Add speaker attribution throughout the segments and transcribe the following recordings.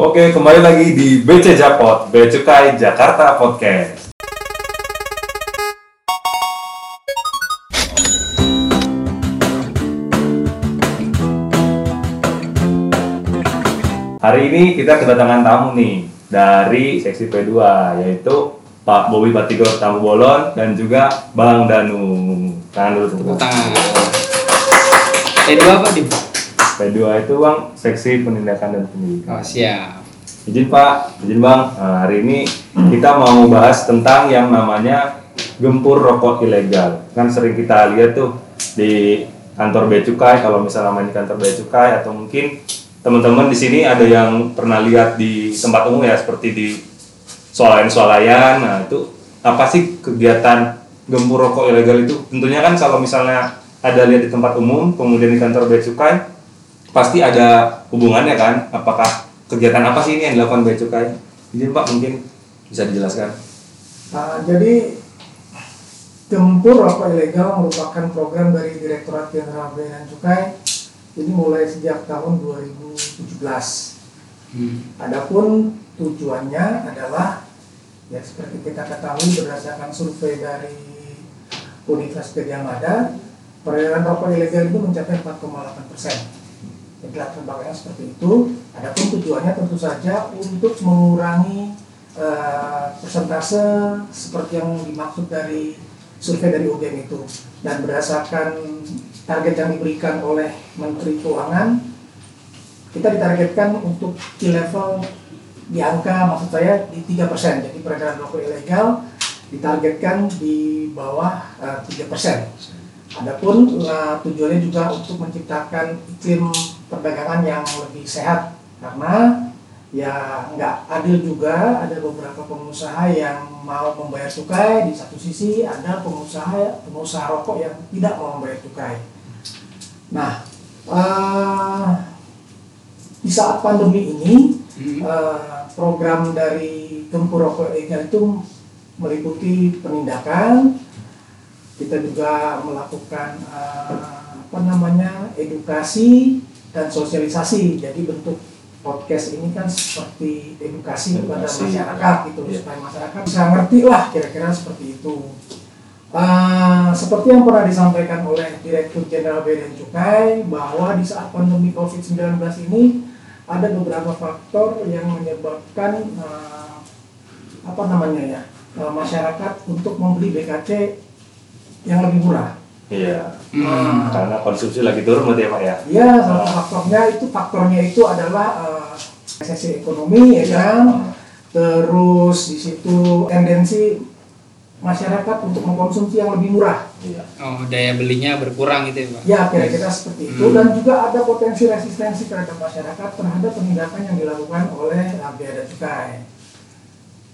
Speaker 1: Oke, kembali lagi di BC Japot, Bea Cukai Jakarta Podcast. Hari ini kita kedatangan tamu nih dari seksi P2 yaitu Pak Bobi Batigor Tamu Bolon dan juga Bang Danu. Tangan dulu tepuk tangan.
Speaker 2: tangan. P2 apa di?
Speaker 1: P2 itu Bang seksi penindakan dan pendidikan.
Speaker 2: Oh siap.
Speaker 1: Izin Pak, izin Bang, Nah, hari ini kita mau bahas tentang yang namanya gempur rokok ilegal. Kan sering kita lihat tuh di kantor Bea Cukai, kalau misalnya main di kantor Bea Cukai atau mungkin teman-teman di sini ada yang pernah lihat di tempat umum ya seperti di swalayan-swalayan. Nah, itu apa sih kegiatan gempur rokok ilegal itu? Tentunya kan kalau misalnya ada lihat di tempat umum, kemudian di kantor Bea Cukai, pasti ada hubungannya kan? Apakah kegiatan apa sih ini yang dilakukan Bea Cukai? Izin Pak mungkin bisa dijelaskan.
Speaker 3: Nah, jadi Gempur Rokok Ilegal merupakan program dari Direktorat Jenderal Bea dan Cukai ini mulai sejak tahun 2017.
Speaker 2: Hmm.
Speaker 3: Adapun tujuannya adalah ya seperti kita ketahui berdasarkan survei dari Universitas Gajah Mada, peredaran rokok ilegal itu mencapai 4,8 persen. Latar belakangnya seperti itu. Adapun tujuannya tentu saja untuk mengurangi eh, persentase seperti yang dimaksud dari survei dari UGM itu. Dan berdasarkan target yang diberikan oleh Menteri Keuangan, kita ditargetkan untuk di level di angka maksud saya di 3%. Jadi peredaran rokok ilegal ditargetkan di bawah eh, 3%. Adapun eh, tujuannya juga untuk menciptakan iklim perdagangan yang lebih sehat karena ya nggak adil juga ada beberapa pengusaha yang mau membayar cukai di satu sisi ada pengusaha pengusaha rokok yang tidak mau membayar cukai. Nah, eh, di saat pandemi ini
Speaker 2: Hmm.
Speaker 3: eh, program dari Gempur Rokok Ilegal itu meliputi penindakan, kita juga melakukan eh, apa namanya edukasi dan sosialisasi. Jadi bentuk podcast ini kan seperti edukasi kepada masyarakat gitu
Speaker 1: Iya.
Speaker 3: supaya masyarakat bisa ngerti lah kira-kira seperti itu. Eh, seperti yang pernah disampaikan oleh Direktur Jenderal Bea dan Cukai bahwa di saat pandemi COVID-19 ini ada beberapa faktor yang menyebabkan eh, apa namanya ya eh, masyarakat untuk membeli BKC yang lebih murah.
Speaker 1: Iya.
Speaker 2: Hmm.
Speaker 1: Karena konsumsi lagi turun berarti ya Pak ya.
Speaker 3: Ya, salah satu faktornya itu faktornya itu adalah eh, resesi ekonomi ya kan. Terus di situ tendensi masyarakat untuk mengkonsumsi yang lebih murah.
Speaker 1: Iya.
Speaker 2: Oh daya belinya berkurang gitu ya pak?
Speaker 3: Ya, kira-kira seperti itu
Speaker 2: Hmm.
Speaker 3: dan juga ada potensi resistensi terhadap masyarakat terhadap penindakan yang dilakukan oleh uh, Bea dan Cukai.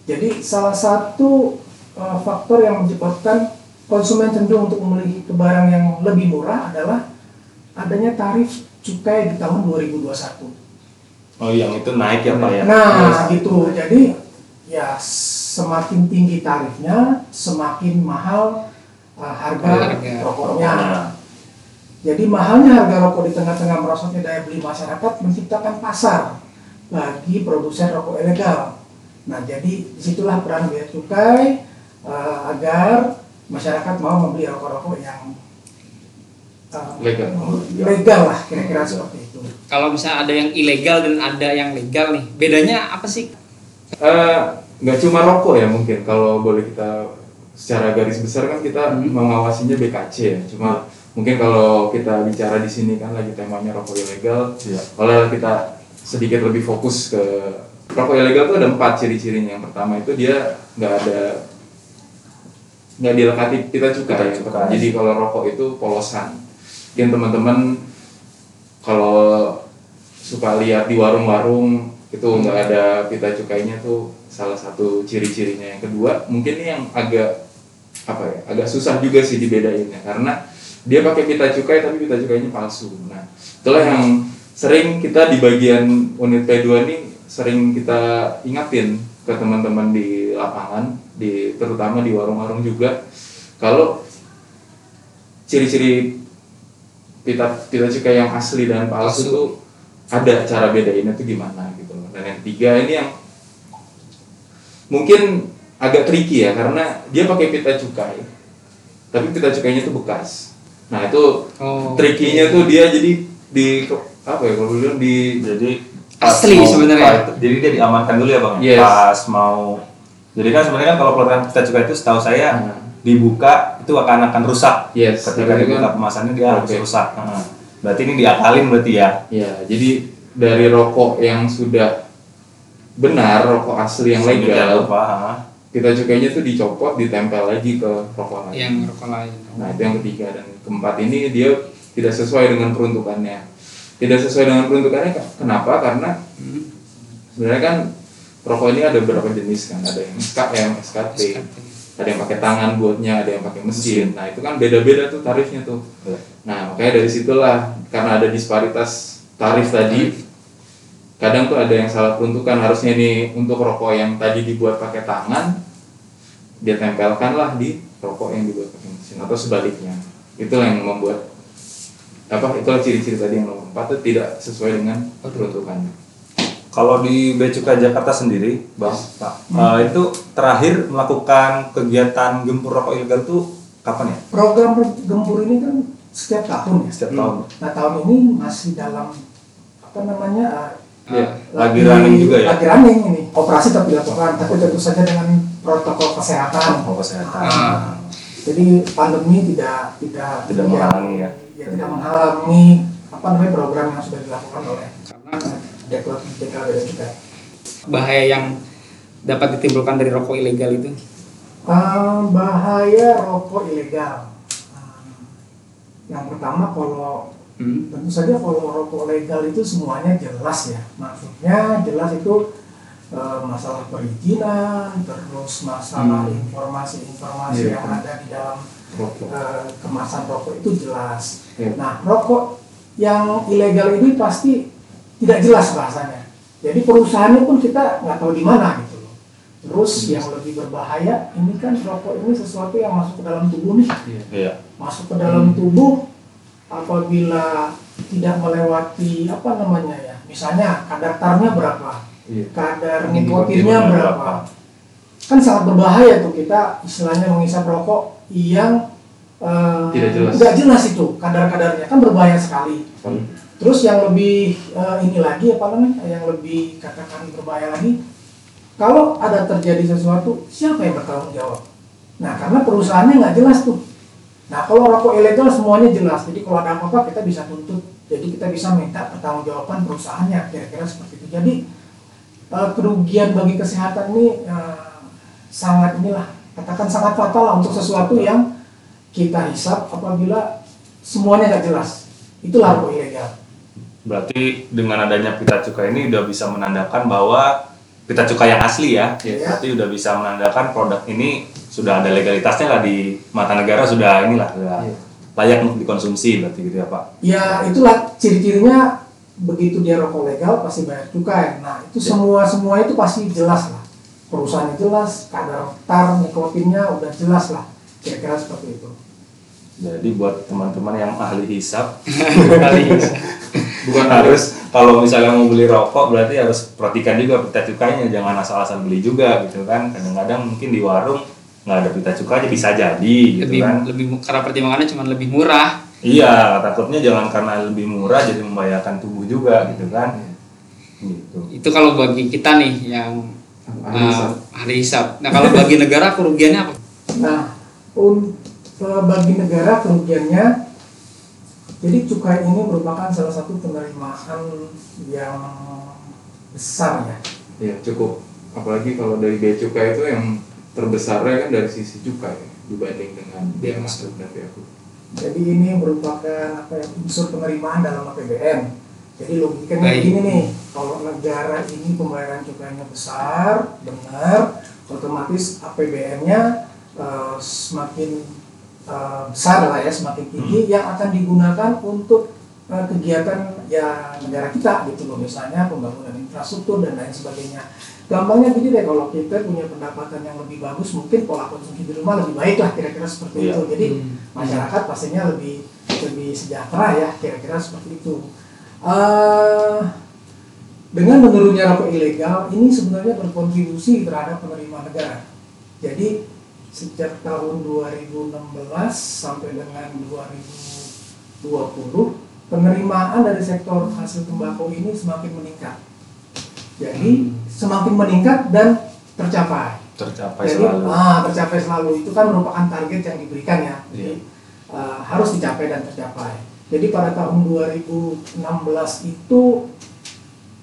Speaker 3: Jadi salah satu uh, faktor yang menyebabkan konsumen cenderung untuk memiliki barang yang lebih murah adalah adanya tarif cukai di tahun 2021.
Speaker 1: Oh yang itu naik ya Pak ya.
Speaker 3: Nah, gitu. Jadi ya semakin tinggi tarifnya, semakin mahal uh, harga,
Speaker 2: Harga
Speaker 3: rokoknya.
Speaker 1: Rokoknya.
Speaker 3: Jadi mahalnya harga rokok di tengah-tengah merosotnya daya beli masyarakat menciptakan pasar bagi produsen rokok ilegal. Nah, jadi di situlah peran bea cukai uh, agar masyarakat mau membeli rokok-rokok yang uh,
Speaker 1: Legal.
Speaker 3: legal lah, kira-kira seperti itu.
Speaker 2: Kalau misalnya ada yang ilegal dan ada yang legal nih, bedanya apa sih?
Speaker 4: Eh, nggak cuma rokok ya mungkin kalau boleh kita secara garis besar kan kita
Speaker 2: Hmm.
Speaker 4: mengawasinya BKC ya cuma mungkin kalau kita bicara di sini kan lagi temanya rokok ilegal
Speaker 1: Iya.
Speaker 4: kalau kita sedikit lebih fokus ke rokok ilegal itu ada empat ciri-cirinya yang pertama itu dia nggak ada nggak dilekati kita cukai,
Speaker 1: cukai.
Speaker 4: jadi kalau rokok itu polosan. Mungkin teman-teman kalau suka lihat di warung-warung itu nggak ada pita cukainya tuh salah satu ciri-cirinya. Yang kedua mungkin ini yang agak apa ya agak susah juga sih dibedainnya. Karena dia pakai pita cukai tapi pita cukainya palsu. Nah itulah yang sering kita di bagian unit P2 ini sering kita ingatin ke teman-teman di lapangan di terutama di warung-warung juga kalau ciri-ciri pita pita cukai yang asli dan palsu tuh ada cara bedainnya tuh gimana gitu loh. Dan yang ketiga ini yang mungkin agak tricky ya karena dia pakai pita cukai tapi pita cukainya tuh bekas nah itu
Speaker 2: Oh.
Speaker 4: trikinya tuh dia jadi di apa ya kalau bilang di
Speaker 1: Jadi
Speaker 2: Asli sebenarnya.
Speaker 1: Jadi dia diamankan dulu ya bang.
Speaker 4: Yes.
Speaker 1: Pas mau. Jadi kan sebenarnya kan kalau pelatihan kita juga itu setahu saya
Speaker 4: Hmm.
Speaker 1: dibuka itu akan akan rusak.
Speaker 4: Yes,
Speaker 1: Ketika dibuka
Speaker 4: kan-
Speaker 1: kemasannya dia harus
Speaker 4: Oke.
Speaker 1: rusak. Heeh. Berarti ini diakalin berarti ya.
Speaker 4: ya jadi dari rokok yang sudah benar rokok asli yang legal
Speaker 1: lupa,
Speaker 4: kita cukainya tuh dicopot ditempel lagi ke rokok lain
Speaker 2: Yang rokok lain.
Speaker 4: Nah itu yang ketiga dan keempat ini dia tidak sesuai dengan peruntukannya. Tidak sesuai dengan peruntukannya ke- kenapa? Karena
Speaker 2: Hmm.
Speaker 4: sebenarnya kan rokok ini ada beberapa jenis kan, ada yang SKM, SKT, ada yang pakai tangan buatnya, ada yang pakai mesin. Nah itu kan beda-beda tuh tarifnya tuh.
Speaker 1: Iya.
Speaker 4: Nah makanya dari situlah karena ada disparitas tarif tadi, kadang tuh ada yang salah peruntukan harusnya ini untuk rokok yang tadi dibuat pakai tangan, dia tempelkanlah di rokok yang dibuat pakai mesin atau sebaliknya. Itulah yang membuat apa itulah ciri-ciri tadi yang nomor empat itu tidak sesuai dengan peruntukannya.
Speaker 1: Kalau di Bea Cukai Jakarta sendiri, Bang, Pak, eh, itu terakhir melakukan kegiatan gempur rokok ilegal itu kapan ya?
Speaker 3: Program gempur ini kan setiap tahun ya.
Speaker 1: Setiap tahun.
Speaker 3: Nah tahun ini masih dalam apa namanya uh,
Speaker 4: Iya.
Speaker 1: Lagi running juga ya?
Speaker 3: Lagi running ini. Operasi tetap dilakukan, tapi tentu saja dengan protokol kesehatan.
Speaker 1: Protokol kesehatan.
Speaker 2: Ah.
Speaker 3: Jadi pandemi tidak tidak
Speaker 1: Tidak menghalangi ya.
Speaker 3: ya, tidak menghalangi apa namanya program yang sudah dilakukan oleh
Speaker 2: Karena
Speaker 3: Dan juga.
Speaker 2: bahaya yang dapat ditimbulkan dari rokok ilegal itu.
Speaker 3: Eh, bahaya rokok ilegal. Eh, yang pertama kalau
Speaker 2: Hmm.
Speaker 3: tentu saja kalau rokok legal itu semuanya jelas ya. Maksudnya jelas itu masalah perizinan, terus masalah
Speaker 2: Hmm.
Speaker 3: informasi-informasi
Speaker 4: Iya.
Speaker 3: yang ada di dalam
Speaker 4: Rokok.
Speaker 3: eh, kemasan rokok itu jelas.
Speaker 4: Iya.
Speaker 3: Nah, rokok yang ilegal ini pasti tidak jelas bahasanya. Jadi perusahaannya pun kita nggak tahu di mana gitu loh. Terus yang lebih berbahaya ini kan rokok ini sesuatu yang masuk ke dalam tubuh nih,
Speaker 1: Iya.
Speaker 3: masuk ke dalam tubuh apabila tidak melewati apa namanya ya, misalnya kadar tarnya berapa,
Speaker 4: Iya.
Speaker 3: kadar
Speaker 1: Nikotinnya
Speaker 3: berapa, kan sangat berbahaya tuh kita istilahnya mengisap rokok yang eh,
Speaker 4: Tidak jelas.
Speaker 3: jelas itu kadar-kadarnya kan berbahaya sekali. Terus yang lebih eh, ini lagi apa namanya? Yang lebih katakan berbahaya lagi, kalau ada terjadi sesuatu, siapa yang bertanggung jawab? Nah, karena perusahaannya nggak jelas tuh. Nah, kalau rokok ilegal semuanya jelas. Jadi kalau ada apa-apa kita bisa tuntut. Jadi kita bisa minta pertanggungjawaban perusahaannya, kira-kira seperti itu. Jadi eh, kerugian bagi kesehatan ini eh, sangat inilah, katakan sangat fatal lah untuk sesuatu yang kita hisap apabila semuanya nggak jelas. Itulah rokok ilegal.
Speaker 1: Berarti dengan adanya pita cukai ini udah bisa menandakan bahwa pita cukai yang asli ya.
Speaker 4: Yes.
Speaker 1: Berarti udah bisa menandakan produk ini sudah ada legalitasnya lah di mata negara sudah inilah sudah layak untuk dikonsumsi berarti gitu ya Pak.
Speaker 3: Ya itulah ciri-cirinya begitu dia rokok legal pasti bayar cukai. Nah itu
Speaker 1: Ya.
Speaker 3: semua semua itu pasti jelas lah. Perusahaannya jelas, kadar tar nikotinnya udah jelas lah. Kira-kira seperti itu.
Speaker 1: Jadi buat teman-teman yang ahli hisap
Speaker 2: Kali.
Speaker 4: Bukan
Speaker 1: harus kalau misalnya mau beli rokok berarti harus perhatikan juga pita cukainya jangan asal-asal beli juga gitu kan kadang-kadang mungkin di warung nggak ada pita cukainya bisa jadi gitu
Speaker 2: lebih
Speaker 1: kan
Speaker 2: lebih karena pertimbangannya cuma lebih murah.
Speaker 1: iya takutnya jangan karena lebih murah jadi membahayakan tubuh juga gitu kan gitu
Speaker 2: Itu kalau bagi kita nih yang eh,
Speaker 4: hisap.
Speaker 2: ahli hisap. Nah kalau bagi negara kerugiannya apa?
Speaker 3: Nah un- eh, bagi negara kerugiannya, jadi cukai ini merupakan salah satu penerimaan yang besar ya.
Speaker 4: Ya cukup. Apalagi kalau dari bea cukai itu yang terbesarnya kan dari sisi cukai dibanding dengan biaya masuk dan biaya keluar.
Speaker 3: Jadi ini merupakan apa ya, unsur penerimaan dalam APBN. Jadi logikanya
Speaker 2: Baik.
Speaker 3: begini nih, kalau negara ini pembayaran cukainya besar, benar, otomatis APBN-nya eh, semakin eh, besar lah ya, semakin tinggi yang akan digunakan untuk eh, kegiatan ya negara kita gitu loh, misalnya pembangunan infrastruktur dan lain sebagainya. Gampangnya gini deh, kalau kita punya pendapatan yang lebih bagus, mungkin pola konsumsi di rumah lebih baik lah, kira-kira seperti
Speaker 1: Iya.
Speaker 3: itu. Jadi
Speaker 2: Hmm.
Speaker 3: masyarakat pastinya lebih lebih sejahtera ya kira-kira seperti itu. Eh, dengan menurunnya rokok ilegal ini sebenarnya berkontribusi terhadap penerimaan negara. Jadi sejak tahun 2016 sampai dengan 2020 penerimaan dari sektor hasil tembakau ini semakin meningkat. Jadi semakin meningkat dan tercapai.
Speaker 1: tercapai
Speaker 3: Jadi
Speaker 1: selalu.
Speaker 3: ah, tercapai selalu itu kan merupakan target yang diberikan ya. Jadi
Speaker 1: Iya.
Speaker 3: ah, harus dicapai dan tercapai. Jadi pada tahun 2016 itu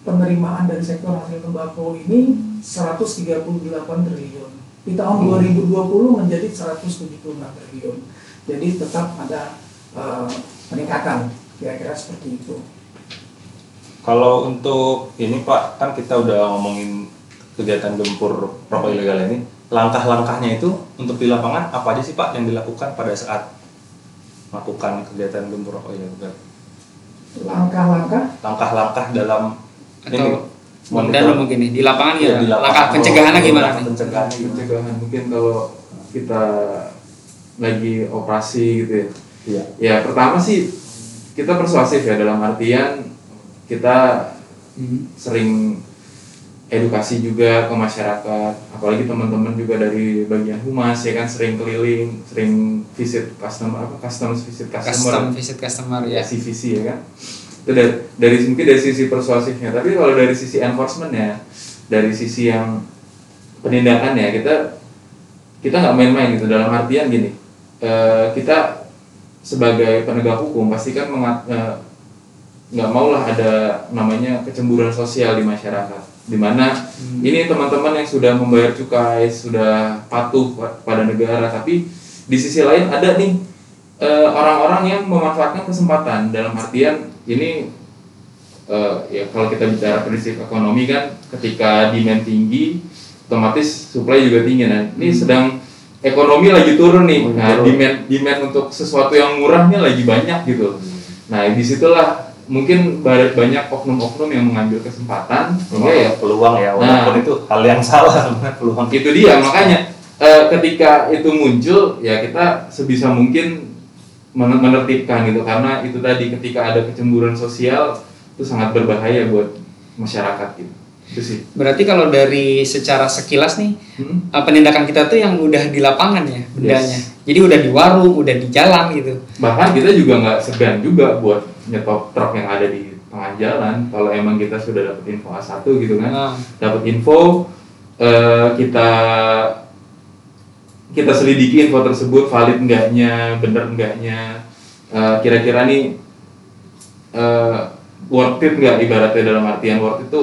Speaker 3: penerimaan dari sektor hasil tembakau ini 138 triliun. Di tahun 2020 menjadi 176 triliun. Jadi tetap ada eh, peningkatan kira-kira seperti itu.
Speaker 1: Kalau untuk ini Pak, kan kita udah ngomongin kegiatan gempur rokok ilegal ini. Langkah-langkahnya itu untuk di lapangan apa aja sih Pak yang dilakukan pada saat melakukan kegiatan gempur rokok ilegal?
Speaker 3: Langkah-langkah
Speaker 1: Langkah-langkah dalam
Speaker 2: atau
Speaker 1: monitor-
Speaker 2: dan mungkin nih di lapangan ya
Speaker 1: di lapangan.
Speaker 2: langkah pencegahannya gimana nih?
Speaker 1: Pencegahannya gimana?
Speaker 4: pencegahan mungkin kalau kita lagi operasi gitu ya
Speaker 1: Iya.
Speaker 4: ya pertama sih kita persuasif ya dalam artian kita
Speaker 2: Hmm.
Speaker 4: sering edukasi juga ke masyarakat apalagi teman-teman juga dari bagian humas ya kan sering keliling sering visit customer apa customer visit
Speaker 2: Custom
Speaker 4: customer
Speaker 2: visit customer
Speaker 4: ya
Speaker 2: ya.
Speaker 4: CVC ya kan itu dari, dari mungkin dari sisi persuasifnya tapi kalau dari sisi enforcement ya dari sisi yang penindakan ya kita kita nggak main-main gitu. Dalam artian gini eh, kita sebagai penegak hukum pasti kan mengat- eh, nggak mau lah ada namanya kecemburuan sosial di masyarakat. Di mana ini teman-teman yang sudah membayar cukai sudah patuh pa- pada negara tapi di sisi lain ada nih eh, orang-orang yang memanfaatkan kesempatan. Dalam artian ini eh, ya kalau kita bicara prinsip ekonomi kan ketika demand tinggi otomatis supply juga tinggi. Nah ini sedang ekonomi lagi turun nih.
Speaker 1: Oh,
Speaker 4: nah demand demand untuk sesuatu yang murahnya lagi banyak gitu. Nah di situlah mungkin ba- banyak oknum-oknum yang mengambil kesempatan sehingga ya
Speaker 1: peluang ya,
Speaker 4: Nah.
Speaker 1: walaupun itu hal yang salah peluang.
Speaker 4: itu dia makanya eh, ketika itu muncul ya kita sebisa mungkin menertibkan gitu karena itu tadi ketika ada kecemburuan sosial itu sangat berbahaya buat masyarakat gitu itu sih
Speaker 2: Berarti kalau dari secara sekilas nih
Speaker 4: Hmm?
Speaker 2: eh, penindakan kita tuh yang udah di lapangan ya bendanya.
Speaker 4: Yes.
Speaker 2: Jadi udah di warung, udah di jalan gitu.
Speaker 4: bahkan kita juga nggak segan juga buat nyetop truk yang ada di tengah jalan kalau emang kita sudah dapat info A1 gitu kan
Speaker 2: Nah,
Speaker 4: dapat info eh, kita kita selidiki info tersebut valid enggaknya bener enggaknya. Eh, kira-kira nih eh, worth it nggak ibaratnya dalam artian worth itu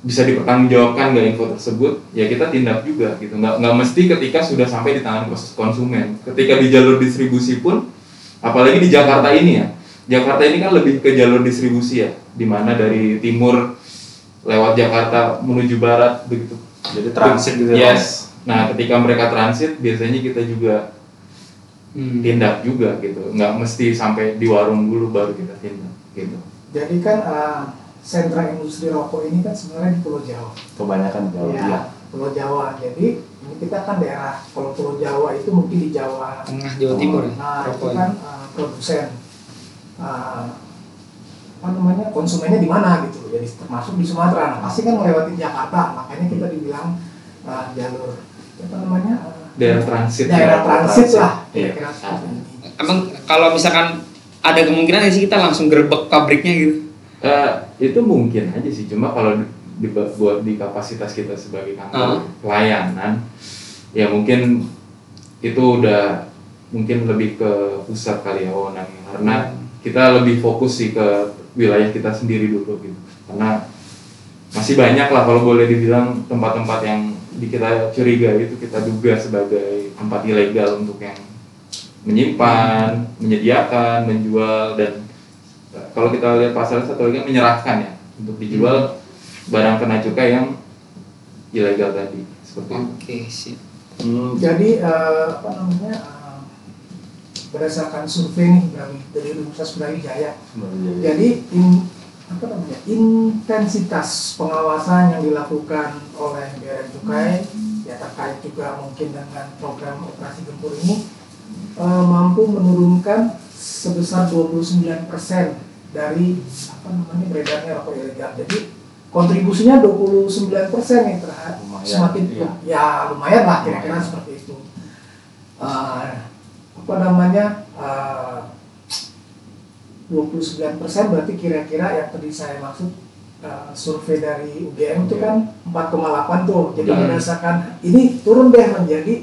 Speaker 4: bisa dipertanggungjawabkan nggak info tersebut? Ya kita tindak juga gitu. Nggak nggak mesti ketika sudah sampai di tangan konsumen. Ketika di jalur distribusi pun apalagi di Jakarta ini ya. Jakarta ini kan lebih ke jalur distribusi ya di mana dari timur lewat Jakarta menuju barat begitu.
Speaker 1: Jadi transit gitu ya.
Speaker 4: yes nah ketika mereka transit biasanya kita juga
Speaker 2: hmm.
Speaker 4: tindak juga gitu nggak mesti sampai di warung dulu baru kita tindak gitu
Speaker 3: Jadi kan eh, sentra industri rokok ini kan sebenarnya di Pulau Jawa.
Speaker 1: Kebanyakan jauh
Speaker 3: Ya,
Speaker 1: ya.
Speaker 3: Pulau Jawa. Jadi ini kita kan daerah kalau Pulau Jawa itu mungkin di Jawa.
Speaker 2: Tengah Jawa Timur ya.
Speaker 3: Nah, itu
Speaker 2: rokoknya.
Speaker 3: kan uh, produsen uh, apa namanya konsumennya di mana gitu. Jadi termasuk di Sumatera. Nah, pasti kan melewati Jakarta. Makanya kita dibilang uh, jalur apa namanya? uh,
Speaker 4: daerah transit
Speaker 3: daerah
Speaker 4: ya.
Speaker 3: transit lah.
Speaker 1: Iya.
Speaker 2: Emang kalau misalkan ada kemungkinan sih kita langsung gerbek pabriknya gitu.
Speaker 4: Eh, itu mungkin aja sih cuma kalau di, di- buat di kapasitas kita sebagai kantor pelayanan ya mungkin itu udah mungkin lebih ke pusat kali ya wewenangnya karena kita lebih fokus sih ke wilayah kita sendiri dulu gitu karena masih banyak lah kalau boleh dibilang tempat-tempat yang kita curiga itu kita duga sebagai tempat ilegal untuk yang menyimpan, menyediakan, menjual dan eh, kalau kita lihat pasal satu lagi kan menyerahkan ya untuk dijual barang kena cukai yang ilegal tadi seperti itu.
Speaker 2: Oke, sip.
Speaker 1: Hmm,
Speaker 3: Jadi eh, apa namanya? eh, berdasarkan survei nih dari dari Universitas Brawijaya Jadi in- apa namanya intensitas pengawasan yang dilakukan oleh Bea Cukai ya terkait juga mungkin dengan program operasi gempur ini eh, mampu menurunkan sebesar 29% dari apa namanya beredarnya rokok ilegal. Jadi kontribusinya 29 persen nih terhadap
Speaker 1: Lumayan,
Speaker 3: semakin
Speaker 1: iya.
Speaker 3: ya lumayan lah kira-kira seperti itu. Eh, apa namanya? eh, 29 persen berarti kira-kira yang tadi saya maksud eh, survei dari UGM itu kan 4,8 tuh. Jadi
Speaker 2: Hmm.
Speaker 3: berdasarkan ini turun deh menjadi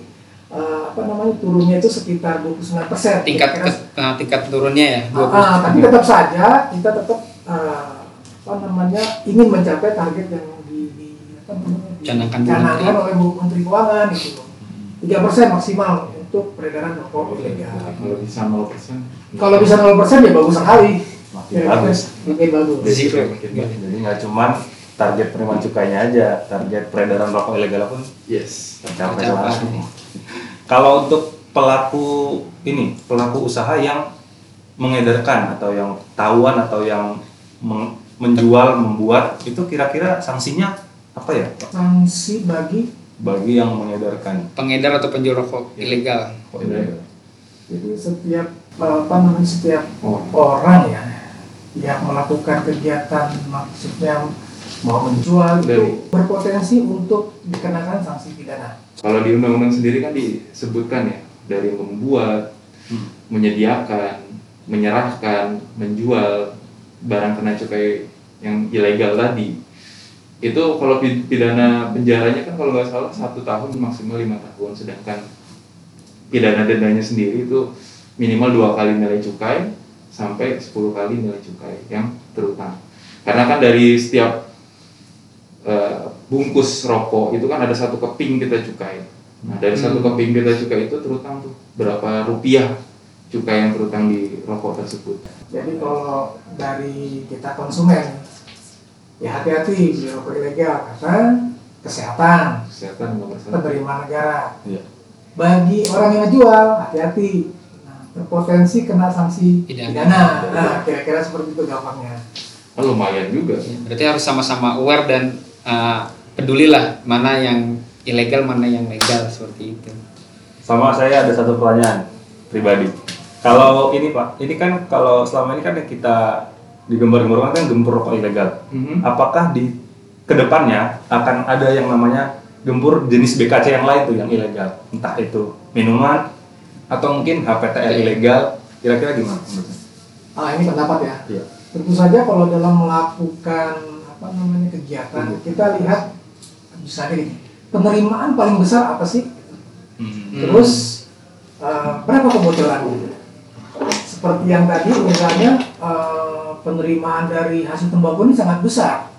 Speaker 3: eh, apa namanya turunnya itu sekitar 29 persen.
Speaker 2: tingkat ke- nah, tingkat turunnya ya
Speaker 3: ah, tapi tetap saja kita tetap eh, apa namanya ingin mencapai target yang di, di apa namanya dicanangkan
Speaker 2: Menteri.
Speaker 3: oleh Bu Menteri Keuangan gitu loh. Tiga persen maksimal untuk peredaran rokok ilegal.
Speaker 4: Kalau bisa 0%.
Speaker 3: Kalau bisa 0 persen ya bagus sekali.
Speaker 1: Makin
Speaker 3: Kira-kira
Speaker 1: bagus.
Speaker 3: Makin bagus.
Speaker 4: Baik.
Speaker 1: Jadi nggak cuman target penerimaan cukainya aja, target peredaran rokok ilegal pun
Speaker 4: Yes.
Speaker 1: tercapai langsung. Kalau untuk pelaku ini, pelaku usaha yang mengedarkan atau yang tahuan atau yang menjual, membuat, itu kira-kira sanksinya apa ya?
Speaker 3: Sanksi bagi
Speaker 1: bagi yang mengedarkan
Speaker 2: pengedar atau penjual rokok ilegal
Speaker 1: rokok ilegal?
Speaker 3: jadi setiap apa namanya setiap orang ya yang melakukan kegiatan maksudnya mau menjual itu
Speaker 4: Dari-
Speaker 3: berpotensi untuk dikenakan sanksi pidana.
Speaker 4: Kalau di undang-undang sendiri kan disebutkan ya dari membuat,
Speaker 1: Hmm.
Speaker 4: menyediakan, menyerahkan, menjual barang kena cukai yang ilegal tadi. Itu kalau pi- pidana penjaranya kan kalau nggak salah satu tahun maksimal lima tahun, sedangkan pidana dendanya sendiri itu minimal dua kali nilai cukai sampai 10 kali nilai cukai yang terutang. Karena kan dari setiap eh, bungkus rokok itu kan ada satu keping kita cukai. Nah dari satu
Speaker 2: Hmm.
Speaker 4: keping kita cukai itu terutang tuh berapa rupiah cukai yang terutang di rokok tersebut.
Speaker 3: Jadi kalau dari kita konsumen ya hati-hati beli rokok ilegal karena kesehatan
Speaker 4: Kesehatan nomor satu.
Speaker 3: penerimaan negara.
Speaker 1: Iya.
Speaker 3: Bagi orang yang ngejual hati-hati nah, berpotensi kena sanksi
Speaker 2: Pidana.
Speaker 3: pidana. Nah kira-kira seperti itu gampangnya.
Speaker 4: Oh, lumayan juga.
Speaker 2: Ya, berarti harus sama-sama aware dan uh, pedulilah mana yang ilegal mana yang legal seperti itu
Speaker 1: Sama saya ada satu pertanyaan pribadi. Kalau ini Pak, ini kan kalau selama ini kan yang kita digembar-gemborkan kan gempur rokok ilegal.
Speaker 4: Mhm.
Speaker 1: Apakah di ke depannya akan ada yang namanya gempur jenis BKC yang lain tuh yang ilegal, entah itu minuman atau mungkin HPTL ilegal, kira-kira gimana?
Speaker 3: Ah ini pendapat ya.
Speaker 1: Iya.
Speaker 3: Tentu saja kalau dalam melakukan apa namanya kegiatan kita lihat misalnya gini penerimaan paling besar apa sih?
Speaker 1: Hmm.
Speaker 3: Terus eh, berapa kebocorannya? Seperti yang tadi misalnya eh, penerimaan dari hasil tembakau ini sangat besar,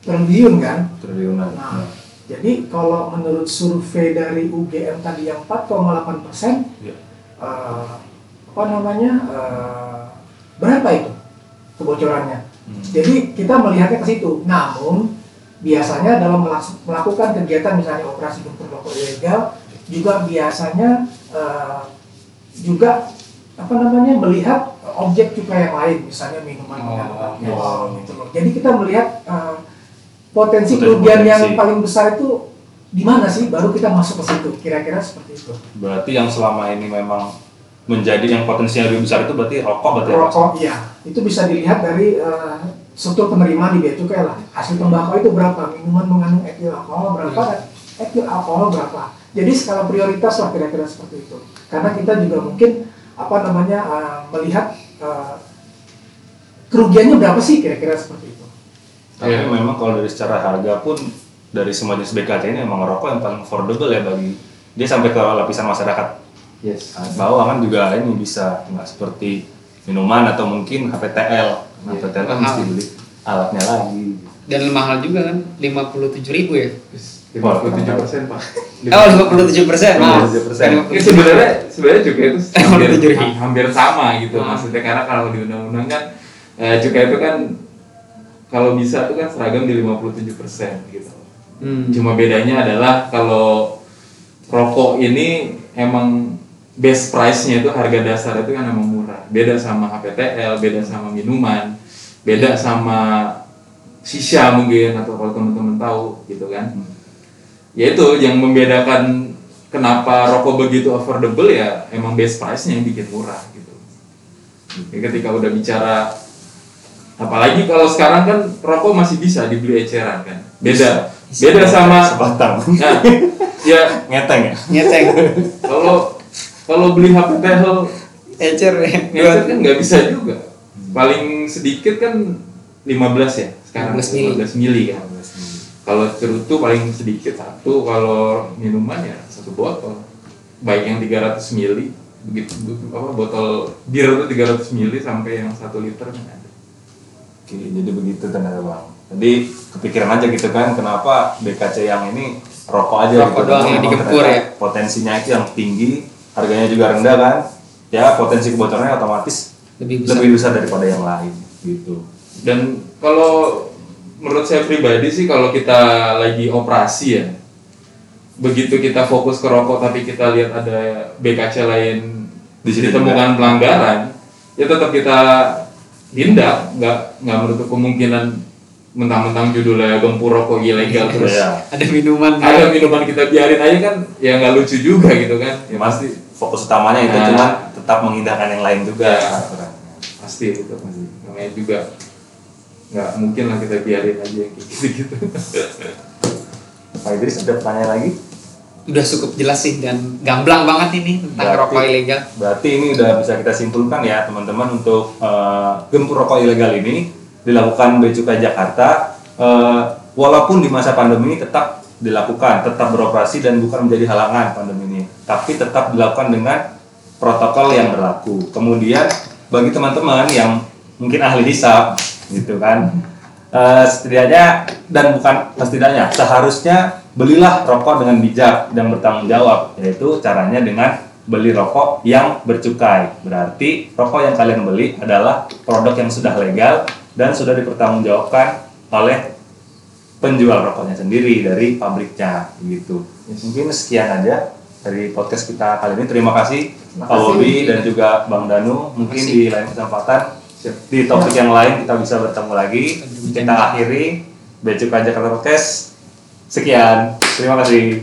Speaker 3: triliun kan?
Speaker 1: Triliunan.
Speaker 3: Nah, jadi kalau menurut survei dari UGM tadi yang 4,8 persen,
Speaker 1: Iya.
Speaker 3: eh, apa namanya eh, berapa itu kebocorannya?
Speaker 1: Hmm.
Speaker 3: Jadi kita melihatnya ke situ. Namun biasanya dalam melakukan kegiatan misalnya operasi rokok ilegal juga biasanya eh, juga apa namanya melihat objek cukai yang lain misalnya minuman
Speaker 2: Oh,
Speaker 3: mengandung
Speaker 1: oh.
Speaker 3: alkohol gitu loh. Jadi kita melihat eh, potensi
Speaker 1: Potensi-
Speaker 3: kerugian yang paling besar itu di mana sih? Baru kita masuk ke situ. Kira-kira seperti itu.
Speaker 1: Berarti yang selama ini memang menjadi yang potensinya lebih besar itu berarti rokok berarti ya?
Speaker 3: Rokok, iya. Itu bisa dilihat dari eh, struktur penerimaan di bea cukai lah. Hasil tembakau itu berapa? Minuman mengandung etil alkohol berapa? Dan etil alkohol berapa? Jadi skala prioritas lah kira-kira seperti itu. Karena kita juga mungkin apa namanya eh, melihat eh, kerugiannya berapa sih kira-kira seperti itu.
Speaker 1: Tapi
Speaker 4: Iya.
Speaker 1: memang kalau dari secara harga pun dari semua jenis BKC ini memang rokok yang paling affordable ya bagi dia sampai ke lapisan masyarakat
Speaker 4: Yes.
Speaker 1: bawah kan juga ini bisa nggak seperti minuman atau mungkin HPTL. Nah,
Speaker 4: Iya.
Speaker 1: HPTL kan
Speaker 2: Mahal.
Speaker 1: mesti beli alatnya lagi.
Speaker 2: dan mahal juga kan 57.000 ribu ya
Speaker 4: 57 persen pak.
Speaker 2: oh 57 persen
Speaker 1: 57%.
Speaker 4: Ya, sebenarnya sebenarnya cukai itu hampir,
Speaker 2: 57.
Speaker 4: hampir sama gitu
Speaker 2: Ah.
Speaker 4: maksudnya karena kalau di undang-undang kan eh, cukai itu kan kalau bisa itu kan seragam di 57 persen gitu.
Speaker 2: Hmm.
Speaker 4: Cuma bedanya adalah kalau rokok ini emang best price-nya itu harga dasar itu kan emang murah. Beda sama HPTL, beda sama minuman, beda sama shisha mungkin atau kalau teman-teman tahu gitu kan. Ya itu yang membedakan kenapa rokok begitu affordable ya emang best price-nya yang bikin murah gitu. Ya, ketika udah bicara apalagi kalau sekarang kan rokok masih bisa dibeli eceran kan beda beda sama
Speaker 1: sebatang
Speaker 4: nah, ya
Speaker 1: ngeteng ya
Speaker 2: Nyeteng.
Speaker 4: kalau kalau beli HP tehel
Speaker 2: Ecer ya.
Speaker 4: kan nggak bisa juga paling sedikit kan 15 ya sekarang
Speaker 2: 15 mili.
Speaker 4: 15 mili kan kalau cerutu paling sedikit satu kalau minuman ya satu botol baik yang 300 mili begitu apa botol bir itu 300 mili sampai yang satu liter kan ada
Speaker 1: Oke, jadi begitu ternyata bang. Jadi kepikiran aja gitu kan, kenapa BKC yang ini rokok aja
Speaker 2: Rokok
Speaker 1: gitu.
Speaker 2: doang yang digempur
Speaker 1: ternyata
Speaker 2: ya.
Speaker 1: Potensinya itu yang tinggi, harganya juga rendah kan. Ya potensi kebocorannya otomatis
Speaker 2: Lebih besar.
Speaker 1: lebih besar daripada yang lain gitu.
Speaker 4: dan kalau menurut saya pribadi sih kalau kita lagi operasi ya begitu kita fokus ke rokok tapi kita lihat ada BKC lain
Speaker 1: Di situ
Speaker 4: ditemukan pelanggaran ya tetap kita tindak nggak nggak menutup kemungkinan mentang-mentang judulnya gempur rokok ilegal terus
Speaker 1: Iya.
Speaker 2: Ada minuman.
Speaker 4: ada minuman kita biarin aja kan ya nggak lucu juga gitu kan ya pasti
Speaker 1: fokus utamanya itu
Speaker 4: Nah.
Speaker 1: cuma tetap mengindahkan yang lain juga.
Speaker 4: Ya. pasti gitu namanya juga nggak mungkin lah kita biarin aja yang kayak gitu-gitu
Speaker 1: Pak Idris ada pertanyaan lagi?
Speaker 2: Udah cukup jelas sih dan gamblang banget ini tentang
Speaker 1: Berarti-
Speaker 2: rokok ilegal.
Speaker 1: Berarti ini udah bisa kita simpulkan ya teman-teman untuk eh, gempur rokok ilegal ini dilakukan Bea Cukai Jakarta eh, walaupun di masa pandemi ini tetap dilakukan, tetap beroperasi dan bukan menjadi halangan pandemi ini, tapi tetap dilakukan dengan protokol yang berlaku. Kemudian bagi teman-teman yang mungkin ahli hisap gitu kan, eh, setidaknya dan bukan setidaknya seharusnya belilah rokok dengan bijak dan bertanggung jawab yaitu caranya dengan beli rokok yang bercukai. Berarti rokok yang kalian beli adalah produk yang sudah legal dan sudah dipertanggungjawabkan oleh penjual rokoknya sendiri dari pabriknya gitu. Mungkin sekian aja dari podcast kita kali ini. Terima kasih Pak. Bobi dan juga Bang Danu. Mungkin di lain kesempatan di topik yang lain kita bisa bertemu lagi. Kita akhiri. Becukai Jakarta Podcast sekian. Terima kasih